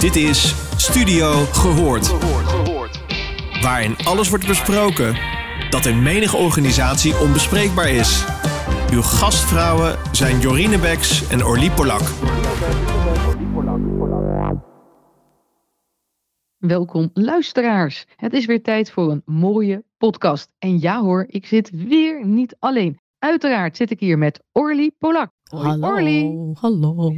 Dit is Studio Gehoord. Waarin alles wordt besproken dat in menige organisatie onbespreekbaar is. Uw gastvrouwen zijn Jorine Beks en Orlie Polak. Welkom luisteraars. Het is weer tijd voor een mooie podcast. En ja hoor, ik zit weer niet alleen. Uiteraard zit ik hier met Orly Polak. Hoi Hallo, Orly. hallo.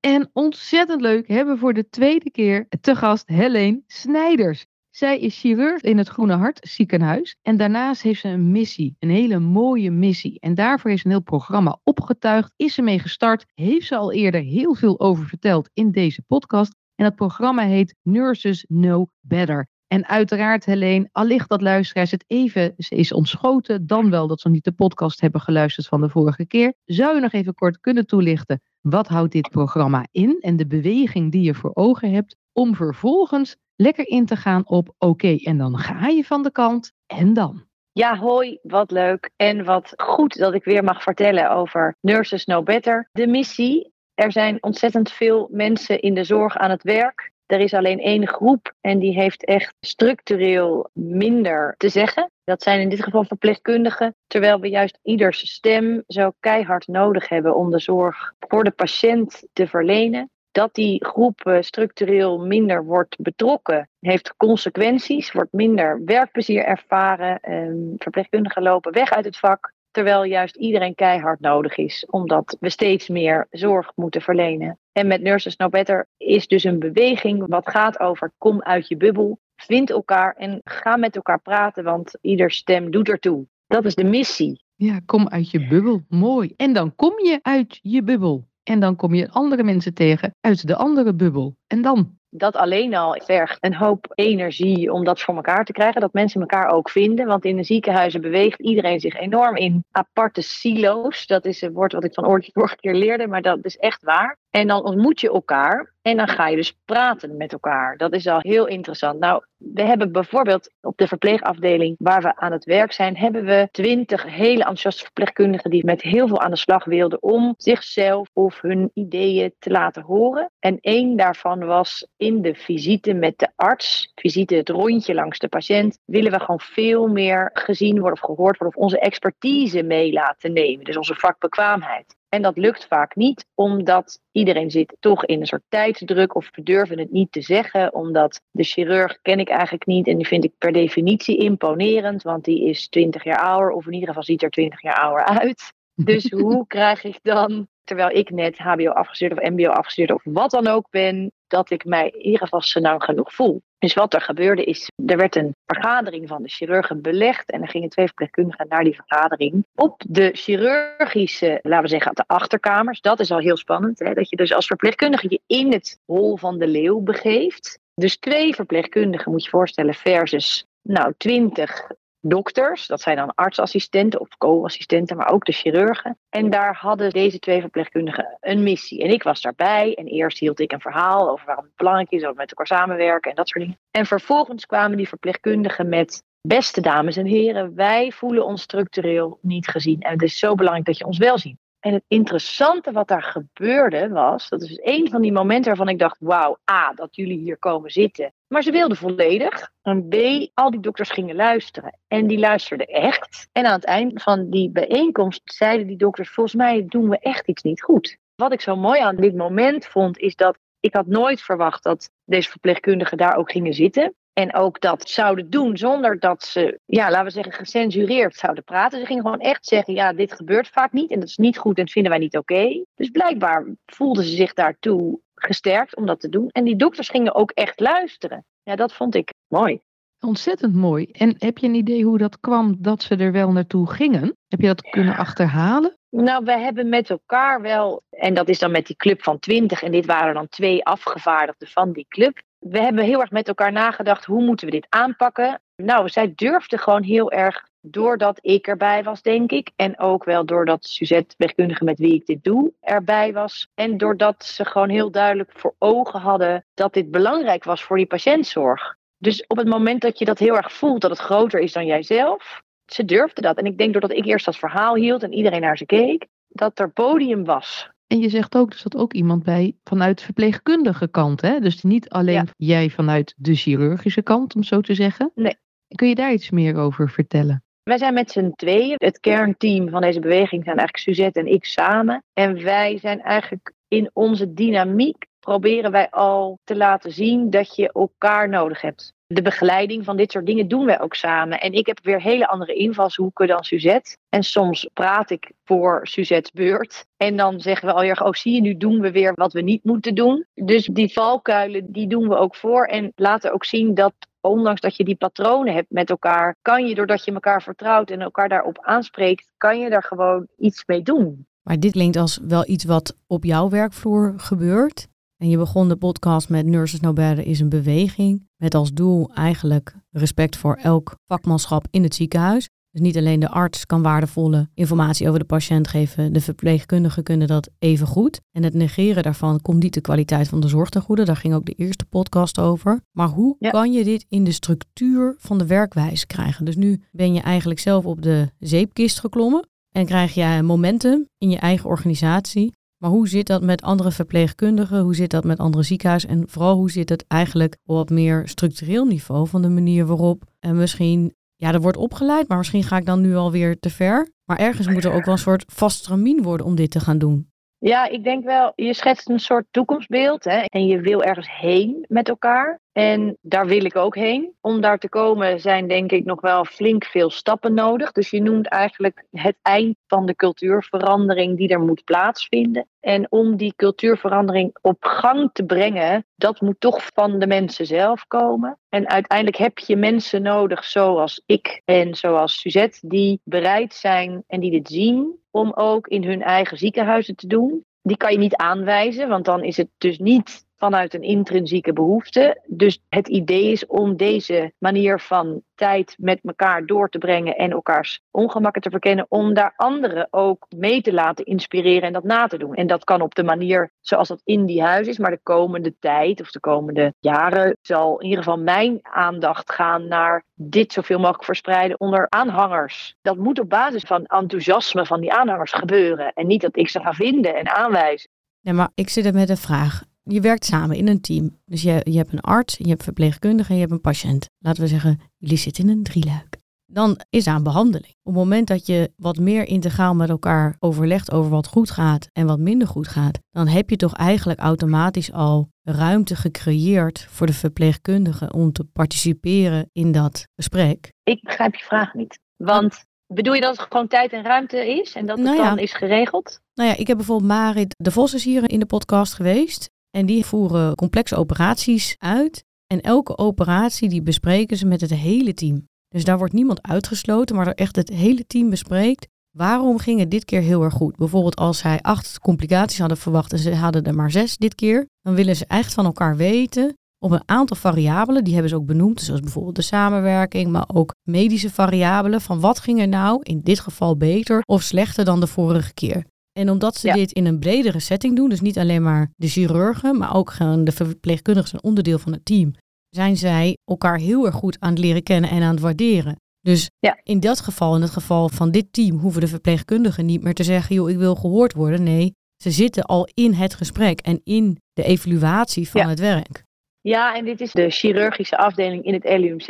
En ontzettend leuk hebben we voor de tweede keer te gast Helene Snijders. Zij is chirurg in het Groene Hart ziekenhuis. En daarnaast heeft ze een missie, een hele mooie missie. En daarvoor is een heel programma opgetuigd, is ze mee gestart. Heeft ze al eerder heel veel over verteld in deze podcast. En dat programma heet Nurses Know Better. En uiteraard, Helene, allicht dat luisteraars het even is ontschoten, dan wel dat ze niet de podcast hebben geluisterd van de vorige keer. Zou je nog even kort kunnen toelichten, wat houdt dit programma in en de beweging die je voor ogen hebt, om vervolgens lekker in te gaan op oké, en dan ga je van de kant en dan. Ja, hoi, wat leuk en wat goed dat ik weer mag vertellen over Nurses Know Better. De missie, er zijn ontzettend veel mensen in de zorg aan het werk. Er is alleen één groep en die heeft echt structureel minder te zeggen. Dat zijn in dit geval verpleegkundigen, terwijl we juist ieders stem zo keihard nodig hebben om de zorg voor de patiënt te verlenen. Dat die groep eh, structureel minder wordt betrokken, heeft consequenties, wordt minder werkplezier ervaren. Ehm, verpleegkundigen lopen weg uit het vak. Terwijl juist iedereen keihard nodig is, omdat we steeds meer zorg moeten verlenen. En met Nurses Know Better is dus een beweging wat gaat over kom uit je bubbel, vind elkaar en ga met elkaar praten, want ieder stem doet ertoe. Dat is de missie. Ja, kom uit je bubbel. Mooi. En dan kom je uit je bubbel. En dan kom je andere mensen tegen uit de andere bubbel. En dan? Dat alleen al vergt een hoop energie om dat voor elkaar te krijgen. Dat mensen elkaar ook vinden. Want in de ziekenhuizen beweegt iedereen zich enorm in aparte silo's. Dat is een woord wat ik van vorige keer leerde, maar dat is echt waar. En dan ontmoet je elkaar en dan ga je dus praten met elkaar. Dat is al heel interessant. Nou, we hebben bijvoorbeeld op de verpleegafdeling waar we aan het werk zijn, hebben we twintig hele enthousiaste verpleegkundigen die met heel veel aan de slag wilden om zichzelf of hun ideeën te laten horen. En één daarvan was in de visite met de arts, visite het rondje langs de patiënt, willen we gewoon veel meer gezien worden of gehoord worden of onze expertise mee laten nemen. Dus onze vakbekwaamheid. En dat lukt vaak niet, omdat iedereen zit toch in een soort tijdsdruk of we durven het niet te zeggen, omdat de chirurg ken ik eigenlijk niet en die vind ik per definitie imponerend, want die is 20 jaar ouder of in ieder geval ziet er 20 jaar ouder uit. Dus hoe krijg ik dan, terwijl ik net HBO afgestudeerd of MBO afgestudeerd of wat dan ook ben, dat ik mij in ieder geval senang genoeg voel. Dus wat er gebeurde is, er werd een vergadering van de chirurgen belegd en er gingen twee verpleegkundigen naar die vergadering. Op de chirurgische, laten we zeggen, de achterkamers, dat is al heel spannend, hè, dat je dus als verpleegkundige je in het hol van de leeuw begeeft. Dus twee verpleegkundigen moet je voorstellen versus nou twintig dokters, dat zijn dan artsassistenten of co-assistenten, maar ook de chirurgen. En daar hadden deze twee verpleegkundigen een missie. En ik was daarbij en eerst hield ik een verhaal over waarom het belangrijk is dat met elkaar samenwerken en dat soort dingen. En vervolgens kwamen die verpleegkundigen met beste dames en heren, wij voelen ons structureel niet gezien en het is zo belangrijk dat je ons wel ziet. En het interessante wat daar gebeurde was, dat is een van die momenten waarvan ik dacht, wauw, A, dat jullie hier komen zitten. Maar ze wilden volledig. En B, al die dokters gingen luisteren. En die luisterden echt. En aan het eind van die bijeenkomst zeiden die dokters, volgens mij doen we echt iets niet goed. Wat ik zo mooi aan dit moment vond, is dat ik had nooit verwacht dat deze verpleegkundigen daar ook gingen zitten. En ook dat zouden doen zonder dat ze, ja, laten we zeggen, gecensureerd zouden praten. Ze gingen gewoon echt zeggen, ja, dit gebeurt vaak niet en dat is niet goed en dat vinden wij niet oké. Dus blijkbaar voelden ze zich daartoe gesterkt om dat te doen. En die dokters gingen ook echt luisteren. Ja, dat vond ik mooi. Ontzettend mooi. En heb je een idee hoe dat kwam dat ze er wel naartoe gingen? Heb je dat kunnen achterhalen? Nou, we hebben met elkaar wel, en dat is dan met die club van 20, en dit waren dan twee afgevaardigden van die club. We hebben heel erg met elkaar nagedacht, hoe moeten we dit aanpakken? Nou, zij durfde gewoon heel erg, doordat ik erbij was, denk ik. En ook wel doordat Suzette, wegkundige met wie ik dit doe, erbij was. En doordat ze gewoon heel duidelijk voor ogen hadden dat dit belangrijk was voor die patiëntzorg. Dus op het moment dat je dat heel erg voelt, dat het groter is dan jijzelf, ze durfde dat. En ik denk doordat ik eerst dat verhaal hield en iedereen naar ze keek, dat er podium was. En je zegt ook, er zat ook iemand bij vanuit de verpleegkundige kant. Hè? Dus niet alleen Ja. jij vanuit de chirurgische kant, om zo te zeggen. Nee. Kun je daar iets meer over vertellen? Wij zijn met z'n tweeën. Het kernteam van deze beweging zijn eigenlijk Suzette en ik samen. En wij zijn eigenlijk in onze dynamiek proberen wij al te laten zien dat je elkaar nodig hebt. De begeleiding van dit soort dingen doen wij ook samen. En ik heb weer hele andere invalshoeken dan Suzette. En soms praat ik voor Suzette's beurt. En dan zeggen we alweer, oh zie je, nu doen we weer wat we niet moeten doen. Dus die valkuilen, die doen we ook voor. En laten ook zien dat ondanks dat je die patronen hebt met elkaar, kan je doordat je elkaar vertrouwt en elkaar daarop aanspreekt, kan je daar gewoon iets mee doen. Maar dit klinkt als wel iets wat op jouw werkvloer gebeurt. En je begon de podcast met Nurses No Better is een beweging. Met als doel eigenlijk respect voor elk vakmanschap in het ziekenhuis. Dus niet alleen de arts kan waardevolle informatie over de patiënt geven, de verpleegkundigen kunnen dat even goed. En het negeren daarvan komt niet de kwaliteit van de zorg ten goede. Daar ging ook de eerste podcast over. Maar hoe Ja. kan je dit in de structuur van de werkwijze krijgen? Dus nu ben je eigenlijk zelf op de zeepkist geklommen en krijg je momentum in je eigen organisatie. Maar hoe zit dat met andere verpleegkundigen? Hoe zit dat met andere ziekenhuizen? En vooral hoe zit het eigenlijk op wat meer structureel niveau van de manier waarop en misschien, ja, er wordt opgeleid, maar misschien ga ik dan nu alweer te ver. Maar ergens moet er ook wel een soort vast worden om dit te gaan doen. Ja, ik denk wel, je schetst een soort toekomstbeeld hè, en je wil ergens heen met elkaar. En daar wil ik ook heen. Om daar te komen zijn denk ik nog wel flink veel stappen nodig. Dus je noemt eigenlijk het eind van de cultuurverandering die er moet plaatsvinden. En om die cultuurverandering op gang te brengen, dat moet toch van de mensen zelf komen. En uiteindelijk heb je mensen nodig zoals ik en zoals Suzette, die bereid zijn en die dit zien om ook in hun eigen ziekenhuizen te doen. Die kan je niet aanwijzen, want dan is het dus niet vanuit een intrinsieke behoefte. Dus het idee is om deze manier van tijd met elkaar door te brengen en elkaars ongemakken te verkennen, om daar anderen ook mee te laten inspireren en dat na te doen. En dat kan op de manier zoals dat in die huis is, maar de komende tijd of de komende jaren zal in ieder geval mijn aandacht gaan naar dit zoveel mogelijk verspreiden onder aanhangers. Dat moet op basis van enthousiasme van die aanhangers gebeuren en niet dat ik ze ga vinden en aanwijzen. Ja, maar ik zit er met een vraag. Je werkt samen in een team. Dus je, je hebt een arts, je hebt verpleegkundige en je hebt een patiënt. Laten we zeggen, jullie zitten in een drieluik. Dan is aan behandeling. Op het moment dat je wat meer integraal met elkaar overlegt over wat goed gaat en wat minder goed gaat, dan heb je toch eigenlijk automatisch al ruimte gecreëerd voor de verpleegkundige om te participeren in dat gesprek. Ik begrijp je vraag niet. Want bedoel je dat het gewoon tijd en ruimte is en dat het Nou ja. dan is geregeld? Nou ja, ik heb bijvoorbeeld Marit de Vos is hier in de podcast geweest. En die voeren complexe operaties uit. En elke operatie die bespreken ze met het hele team. Dus daar wordt niemand uitgesloten, maar er echt het hele team bespreekt. Waarom ging het dit keer heel erg goed? Bijvoorbeeld als zij acht complicaties hadden verwacht en ze hadden er maar zes dit keer. Dan willen ze echt van elkaar weten op een aantal variabelen. Die hebben ze ook benoemd, zoals bijvoorbeeld de samenwerking, maar ook medische variabelen. Van wat ging er nou in dit geval beter of slechter dan de vorige keer? En omdat ze Ja. dit in een bredere setting doen, dus niet alleen maar de chirurgen, maar ook gewoon de verpleegkundigen zijn onderdeel van het team, zijn zij elkaar heel erg goed aan het leren kennen en aan het waarderen. Dus Ja. in dat geval, in het geval van dit team, hoeven de verpleegkundigen niet meer te zeggen, joh, ik wil gehoord worden. Nee, ze zitten al in het gesprek en in de evaluatie van Ja. het werk. Ja, en dit is de chirurgische afdeling in het LUMC.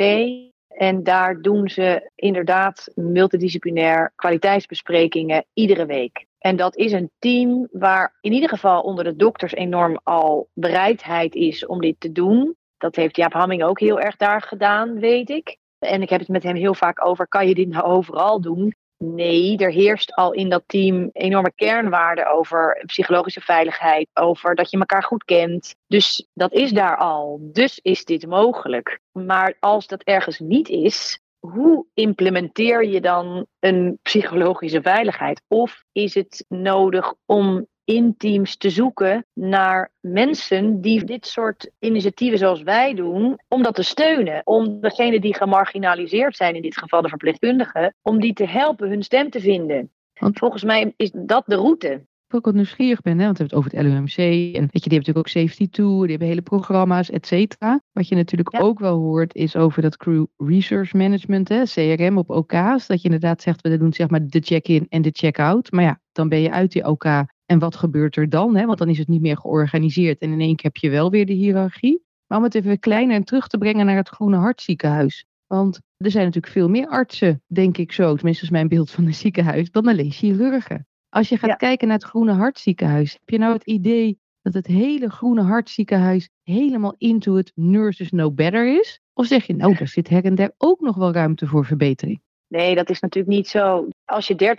En daar doen ze inderdaad multidisciplinair kwaliteitsbesprekingen iedere week. En dat is een team waar in ieder geval onder de dokters enorm al bereidheid is om dit te doen. Dat heeft Jaap Hamming ook heel erg daar gedaan, weet ik. En ik heb het met hem heel vaak over, kan je dit nou overal doen? Nee, er heerst al in dat team enorme kernwaarden over psychologische veiligheid, over dat je elkaar goed kent. Dus dat is daar al. Dus is dit mogelijk. Maar als dat ergens niet is, hoe implementeer je dan een psychologische veiligheid? Of is het nodig om in teams te zoeken naar mensen die dit soort initiatieven zoals wij doen, om dat te steunen. Om degenen die gemarginaliseerd zijn, in dit geval de verpleegkundigen, om die te helpen hun stem te vinden. Want- Volgens mij is dat de route. Ik ook wat nieuwsgierig ben, hè, want we hebben het over het LUMC. En weet je, die hebben natuurlijk ook Safety 2, die hebben hele programma's, et cetera. Wat je natuurlijk Ja. ook wel hoort, is over dat Crew Resource Management, hè, CRM op OK's. Dat je inderdaad zegt, we doen zeg maar de check-in en de check-out. Maar ja, dan ben je uit die OK En wat gebeurt er dan? Hè? Want dan is het niet meer georganiseerd en in één keer heb je wel weer de hiërarchie. Maar om het even kleiner en terug te brengen naar het Groene Hartziekenhuis. Want er zijn natuurlijk veel meer artsen, denk ik zo, tenminste is mijn beeld van een ziekenhuis, dan alleen chirurgen. Als je gaat kijken naar het Groene Hartziekenhuis, heb je nou het idee dat het hele Groene Hartziekenhuis helemaal into het nurses know better is? Of zeg je, nou, daar zit her en der ook nog wel ruimte voor verbetering? Nee, dat is natuurlijk niet zo. Als je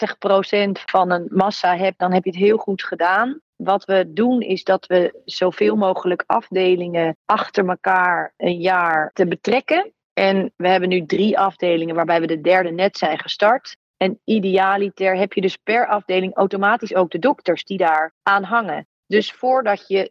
30% van een massa hebt, dan heb je het heel goed gedaan. Wat we doen is dat we zoveel mogelijk afdelingen achter elkaar een jaar te betrekken. En we hebben nu drie afdelingen waarbij we de derde net zijn gestart. En idealiter heb je dus per afdeling automatisch ook de dokters die daar aan hangen. Dus voordat je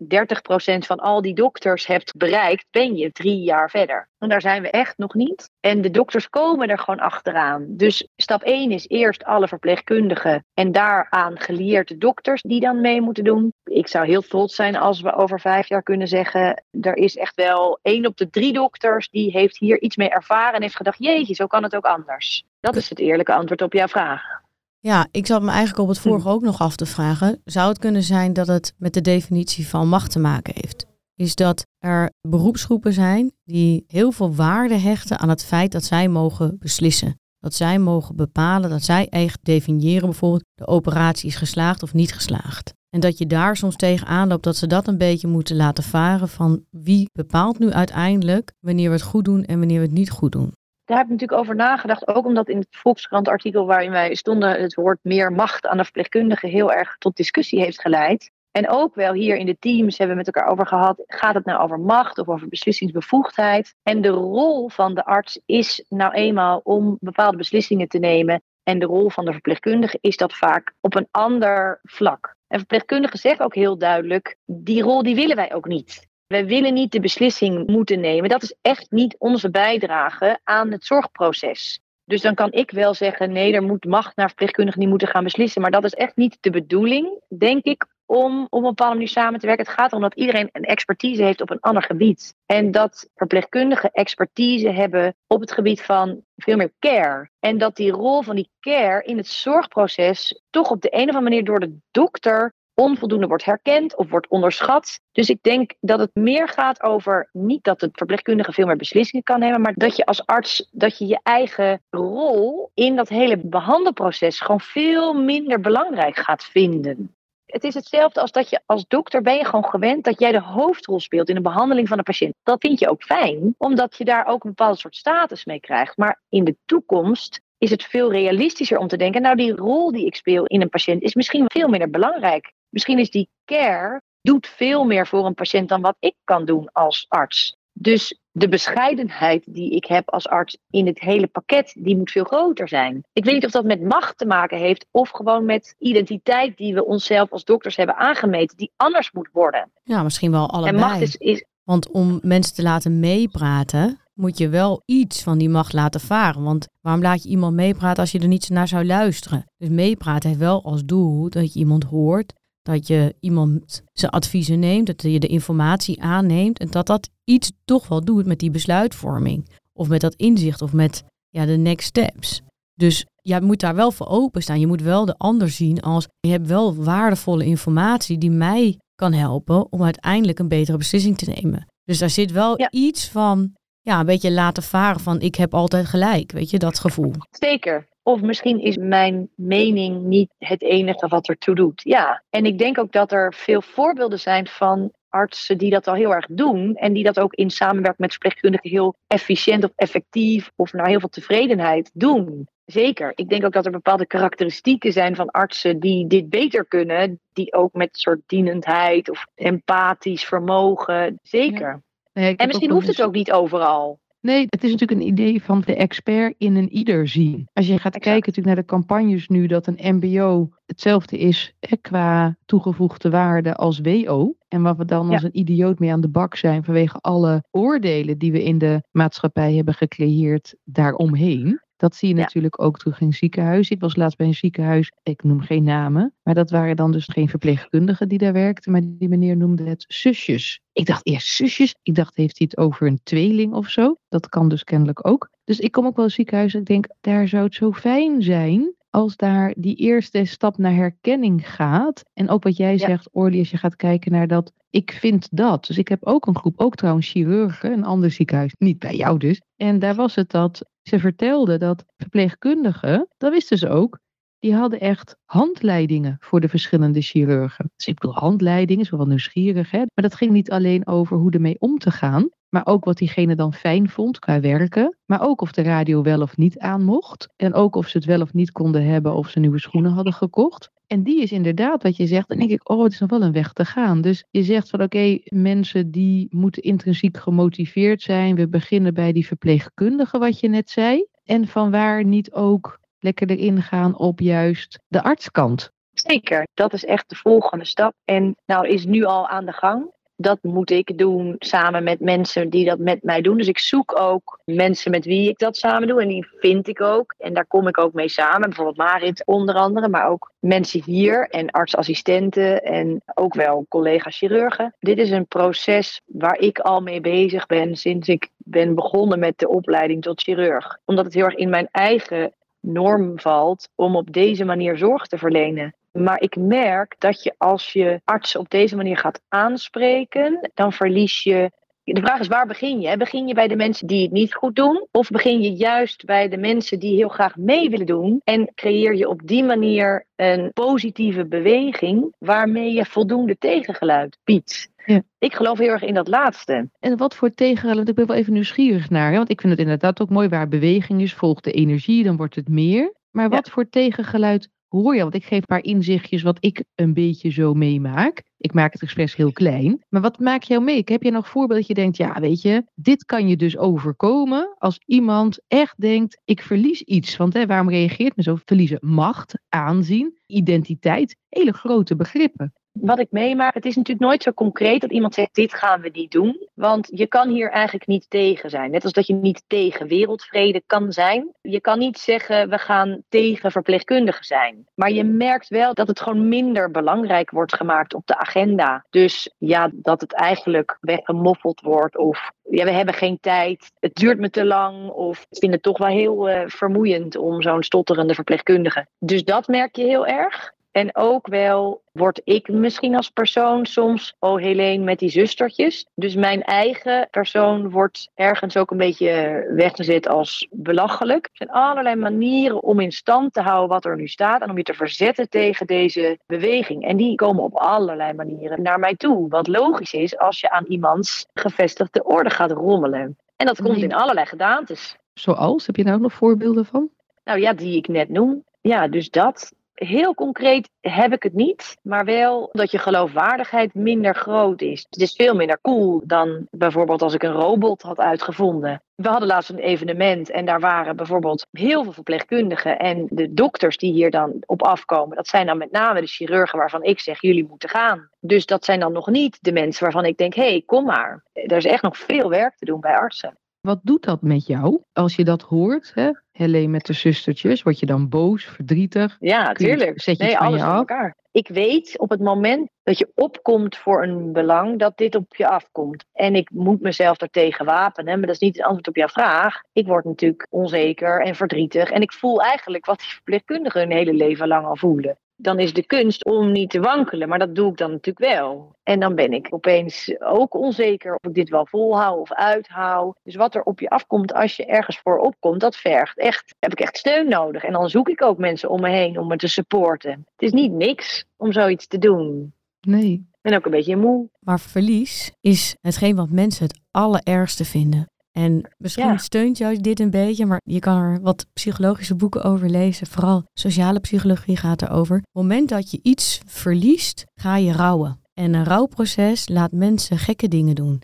30% van al die dokters hebt bereikt, ben je drie jaar verder. En daar zijn we echt nog niet. En de dokters komen er gewoon achteraan. Dus stap 1 is eerst alle verpleegkundigen en daaraan geleerde dokters die dan mee moeten doen. Ik zou heel trots zijn als we over vijf jaar kunnen zeggen: er is echt wel één op de drie dokters die heeft hier iets mee ervaren en heeft gedacht: jeetje, zo kan het ook anders. Dat is het eerlijke antwoord op jouw vraag. Ja, ik zat me eigenlijk op het vorige hm. ook nog af te vragen. Zou het kunnen zijn dat het met de definitie van macht te maken heeft? Is dat er beroepsgroepen zijn die heel veel waarde hechten aan het feit dat zij mogen beslissen. Dat zij mogen bepalen, dat zij echt definiëren bijvoorbeeld de operatie is geslaagd of niet geslaagd. En dat je daar soms tegenaan loopt dat ze dat een beetje moeten laten varen van wie bepaalt nu uiteindelijk wanneer we het goed doen en wanneer we het niet goed doen. Daar heb ik natuurlijk over nagedacht, ook omdat in het Volkskrant artikel waarin wij stonden het woord meer macht aan de verpleegkundige heel erg tot discussie heeft geleid. En ook wel hier in de teams hebben we met elkaar over gehad, gaat het nou over macht of over beslissingsbevoegdheid? En de rol van de arts is nou eenmaal om bepaalde beslissingen te nemen. En de rol van de verpleegkundige is dat vaak op een ander vlak. En verpleegkundigen zeggen ook heel duidelijk, die rol die willen wij ook niet. Wij willen niet de beslissing moeten nemen. Dat is echt niet onze bijdrage aan het zorgproces. Dus dan kan ik wel zeggen, nee, er moet macht naar verpleegkundigen die moeten gaan beslissen. Maar dat is echt niet de bedoeling, denk ik, om op een bepaalde manier samen te werken. Het gaat erom dat iedereen een expertise heeft op een ander gebied. En dat verpleegkundigen expertise hebben op het gebied van veel meer care. En dat die rol van die care in het zorgproces toch op de een of andere manier door de dokter onvoldoende wordt herkend of wordt onderschat. Dus ik denk dat het meer gaat over niet dat het verpleegkundige veel meer beslissingen kan nemen, maar dat je als arts dat je je eigen rol in dat hele behandelproces gewoon veel minder belangrijk gaat vinden. Het is hetzelfde als dat je als dokter ben je gewoon gewend dat jij de hoofdrol speelt in de behandeling van een patiënt. Dat vind je ook fijn, omdat je daar ook een bepaald soort status mee krijgt. Maar in de toekomst is het veel realistischer om te denken, nou die rol die ik speel in een patiënt is misschien veel minder belangrijk. Misschien is die care doet veel meer voor een patiënt dan wat ik kan doen als arts. Dus de bescheidenheid die ik heb als arts in het hele pakket, die moet veel groter zijn. Ik weet niet of dat met macht te maken heeft of gewoon met identiteit die we onszelf als dokters hebben aangemeten, die anders moet worden. Ja, misschien wel allebei. En macht is, is... Want om mensen te laten meepraten, moet je wel iets van die macht laten varen. Want waarom laat je iemand meepraten als je er niet naar zou luisteren? Dus meepraten heeft wel als doel dat je iemand hoort dat je iemand zijn adviezen neemt, dat je de informatie aanneemt en dat dat iets toch wel doet met die besluitvorming. Of met dat inzicht of met ja, de next steps. Dus je moet daar wel voor openstaan. Je moet wel de ander zien als je hebt wel waardevolle informatie die mij kan helpen om uiteindelijk een betere beslissing te nemen. Dus daar zit wel iets van, ja, een beetje laten varen van ik heb altijd gelijk, weet je, dat gevoel. Zeker. Of misschien is mijn mening niet het enige wat ertoe doet. Ja, en ik denk ook dat er veel voorbeelden zijn van artsen die dat al heel erg doen. En die dat ook in samenwerking met verpleegkundigen heel efficiënt of effectief of naar heel veel tevredenheid doen. Zeker. Ik denk ook dat er bepaalde karakteristieken zijn van artsen die dit beter kunnen. Die ook met soort dienendheid of empathisch vermogen. Zeker. en misschien hoeft het ook niet overal. Nee, het is natuurlijk een idee van de expert in een ieder zien. Als je gaat kijken natuurlijk naar de campagnes nu, dat een MBO hetzelfde is qua toegevoegde waarde als WO. En waar we dan als een idioot mee aan de bak zijn vanwege alle oordelen die we in de maatschappij hebben gecreëerd daaromheen. Dat zie je natuurlijk ook terug in ziekenhuizen. Ik was laatst bij een ziekenhuis, ik noem geen namen, maar dat waren dan dus geen verpleegkundigen die daar werkten, maar die meneer noemde het zusjes. Ik dacht eerst zusjes, ik dacht heeft hij het over een tweeling of zo. Dat kan dus kennelijk ook. Dus ik kom ook wel in ziekenhuis en ik denk, daar zou het zo fijn zijn als daar die eerste stap naar herkenning gaat. En ook wat jij Ja. zegt, Orly, als je gaat kijken naar dat. Ik vind dat. Dus ik heb ook een groep, ook trouwens chirurgen, een ander ziekenhuis, niet bij jou dus. En daar was het dat ze vertelde dat verpleegkundigen, dat wisten ze ook, die hadden echt handleidingen voor de verschillende chirurgen. Dus ik bedoel, handleidingen, is wel nieuwsgierig, hè? maar dat ging niet alleen over hoe ermee om te gaan, maar ook wat diegene dan fijn vond qua werken, maar ook of de radio wel of niet aan mocht en ook of ze het wel of niet konden hebben of ze nieuwe schoenen hadden gekocht. En die is inderdaad wat je zegt. Dan denk ik, oh, het is nog wel een weg te gaan. Dus je zegt van oké, mensen die moeten intrinsiek gemotiveerd zijn. We beginnen bij die verpleegkundige, wat je net zei. En van waar niet ook lekker erin gaan op juist de artskant. Zeker, dat is echt de volgende stap. En nou is nu al aan de gang. Dat moet ik doen samen met mensen die dat met mij doen. Dus ik zoek ook mensen met wie ik dat samen doe. En die vind ik ook. En daar kom ik ook mee samen. Bijvoorbeeld Marit onder andere. Maar ook mensen hier en artsassistenten. En ook wel collega-chirurgen. Dit is een proces waar ik al mee bezig ben sinds ik ben begonnen met de opleiding tot chirurg. Omdat het heel erg in mijn eigen norm valt om op deze manier zorg te verlenen. Maar ik merk dat je als je arts op deze manier gaat aanspreken, dan verlies je. De vraag is waar begin je? Begin je bij de mensen die het niet goed doen? Of begin je juist bij de mensen die heel graag mee willen doen? En creëer je op die manier een positieve beweging waarmee je voldoende tegengeluid biedt? Ja. Ik geloof heel erg in dat laatste. En wat voor tegengeluid, ik ben wel even nieuwsgierig naar. Hè? Want ik vind het inderdaad ook mooi waar beweging is, volgt de energie, dan wordt het meer. Maar wat voor tegengeluid hoor je? Want ik geef paar inzichtjes wat ik een beetje zo meemaak. Ik maak het expres heel klein. Maar wat maak jou mee? Heb je nog voorbeeld dat je denkt, ja weet je, dit kan je dus overkomen als iemand echt denkt, ik verlies iets. Want hè, waarom reageert men zo? Verliezen macht, aanzien, identiteit, hele grote begrippen. Wat ik meemaak, het is natuurlijk nooit zo concreet dat iemand zegt: dit gaan we niet doen. Want je kan hier eigenlijk niet tegen zijn. Net als dat je niet tegen wereldvrede kan zijn. Je kan niet zeggen: we gaan tegen verpleegkundigen zijn. Maar je merkt wel dat het gewoon minder belangrijk wordt gemaakt op de agenda. Dus ja, dat het eigenlijk weggemoffeld wordt. Of ja, we hebben geen tijd. Het duurt me te lang. Of ik vind het toch wel heel eh, vermoeiend om zo'n stotterende verpleegkundige. Dus dat merk je heel erg. En ook wel word ik misschien als persoon soms, oh Helene, met die zustertjes. Dus mijn eigen persoon wordt ergens ook een beetje weggezet als belachelijk. Er zijn allerlei manieren om in stand te houden wat er nu staat en om je te verzetten tegen deze beweging. En die komen op allerlei manieren naar mij toe. Wat logisch is als je aan iemands gevestigde orde gaat rommelen. En dat komt in allerlei gedaantes. Zoals, heb je daar ook nog voorbeelden van? Nou ja, die ik net noem. Ja, dus dat. Heel concreet heb ik het niet, maar wel dat je geloofwaardigheid minder groot is. Het is veel minder cool dan bijvoorbeeld als ik een robot had uitgevonden. We hadden laatst een evenement en daar waren bijvoorbeeld heel veel verpleegkundigen. En de dokters die hier dan op afkomen, dat zijn dan met name de chirurgen waarvan ik zeg, jullie moeten gaan. Dus dat zijn dan nog niet de mensen waarvan ik denk, hé, hey, kom maar. Er is echt nog veel werk te doen bij artsen. Wat doet dat met jou als je dat hoort? Hè? Helene met de zustertjes, word je dan boos, verdrietig? Ja, tuurlijk. zet je nee, alles je elkaar. Ik weet op het moment dat je opkomt voor een belang, dat dit op je afkomt. En ik moet mezelf daartegen wapenen, maar dat is niet het antwoord op jouw vraag. Ik word natuurlijk onzeker en verdrietig. En ik voel eigenlijk wat die verpleegkundigen hun hele leven lang al voelen. Dan is de kunst om niet te wankelen, maar dat doe ik dan natuurlijk wel. En dan ben ik opeens ook onzeker of ik dit wel volhoud of uithoud. Dus wat er op je afkomt als je ergens voor opkomt, dat vergt echt, heb ik echt steun nodig. En dan zoek ik ook mensen om me heen om me te supporten. Het is niet niks om zoiets te doen. Nee. Ik ben ook een beetje moe. Maar verlies is hetgeen wat mensen het allerergste vinden. En misschien Ja. steunt jou dit een beetje, maar je kan er wat psychologische boeken over lezen. Vooral sociale psychologie gaat erover. Op het moment dat je iets verliest, ga je rouwen. En een rouwproces laat mensen gekke dingen doen.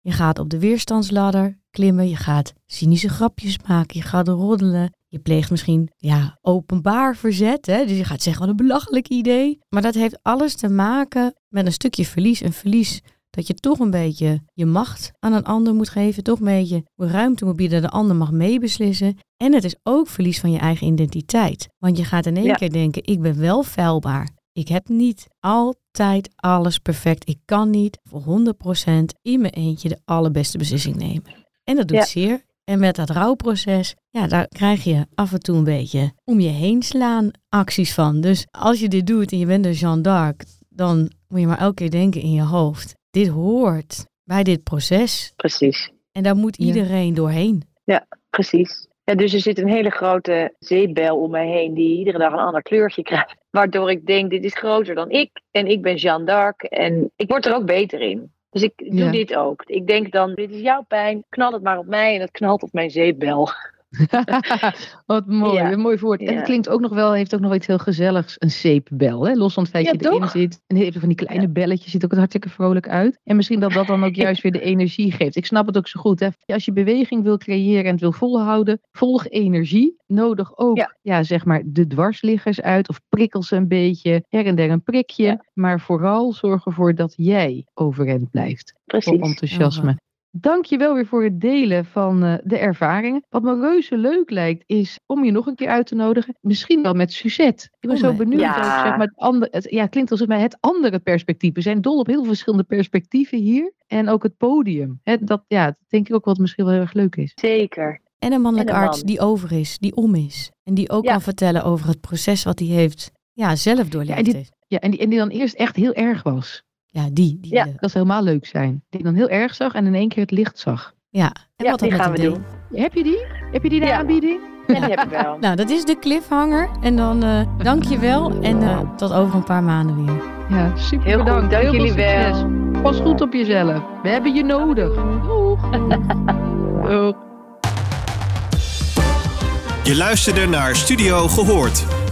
Je gaat op de weerstandsladder klimmen, je gaat cynische grapjes maken, je gaat roddelen. Je pleegt misschien ja, openbaar verzet, hè? dus je gaat zeggen wat een belachelijk idee. Maar dat heeft alles te maken met een stukje verlies. Een verlies dat je toch een beetje je macht aan een ander moet geven. Toch een beetje ruimte moet bieden, de ander mag meebeslissen. En het is ook verlies van je eigen identiteit. Want je gaat in één Ja. keer denken, ik ben wel feilbaar. Ik heb niet altijd alles perfect. Ik kan niet voor 100% in mijn eentje de allerbeste beslissing nemen. En dat doet Ja. zeer. En met dat rouwproces, ja, daar krijg je af en toe een beetje om je heen slaan acties van. Dus als je dit doet en je bent een Jeanne d'Arc, dan moet je maar elke keer denken in je hoofd. Dit hoort bij dit proces. Precies. En daar moet Ja. iedereen doorheen. Precies. Ja, dus er zit een hele grote zeepbel om mij heen die iedere dag een ander kleurtje krijgt. Waardoor ik denk, dit is groter dan ik. En ik ben Jeanne d'Arc en ik word er ook beter in. Dus ik doe Ja. dit ook. Ik denk dan, dit is jouw pijn, knal het maar op mij en het knalt op mijn zeepbel. Wat mooi, Ja. een mooi woord. En het klinkt ook nog wel, heeft ook nog iets heel gezelligs, een zeepbel. Hè? Los van het feit dat je erin toch? zit. En heeft van die kleine belletjes, ziet ook hartstikke vrolijk uit. En misschien dat dat dan ook juist weer de energie geeft. Ik snap het ook zo goed. Hè? Als je beweging wil creëren en het wil volhouden, volg energie. Nodig ook, ja. Ja. zeg maar, de dwarsliggers uit. Of prikkel ze een beetje, her en der een prikje. Ja. Maar vooral zorg ervoor dat jij overeind blijft voor Precies. enthousiasme. Dank je wel weer voor het delen van eh, de ervaringen. Wat me reuze leuk lijkt, is om je nog een keer uit te nodigen. Misschien wel met Suzette. Ik ben Oh, zo benieuwd Ja. ook, zeg maar, het, andere, het, ja, het klinkt alsof mij het andere perspectief. We zijn dol op heel veel verschillende perspectieven hier. En ook het podium. Hè, dat, ja, dat denk ik ook wat misschien wel heel erg leuk is. Zeker. En een mannelijke En een arts man. die over is, die om is. En die ook Ja. kan vertellen over het proces wat hij heeft ja, zelf doorleefd Ja, en die- heeft. Ja, en die, en die dan eerst echt heel erg was. Ja, die. die Ja. eh, Dat zou helemaal leuk zijn. Die dan heel erg zag en in één keer het licht zag. ja. En Ja, wat die met gaan we doen. Heb je die? Heb je die de Ja. aanbieding? En die heb ik wel. Nou, dat is de cliffhanger. En dan eh, dank je wel. En eh, tot over een paar maanden weer. Ja, super Heel goed, bedankt. dank Heel jullie wel. Pas goed op jezelf. We hebben je nodig. Doeg. Doeg. Je luisterde naar Studio Gehoord.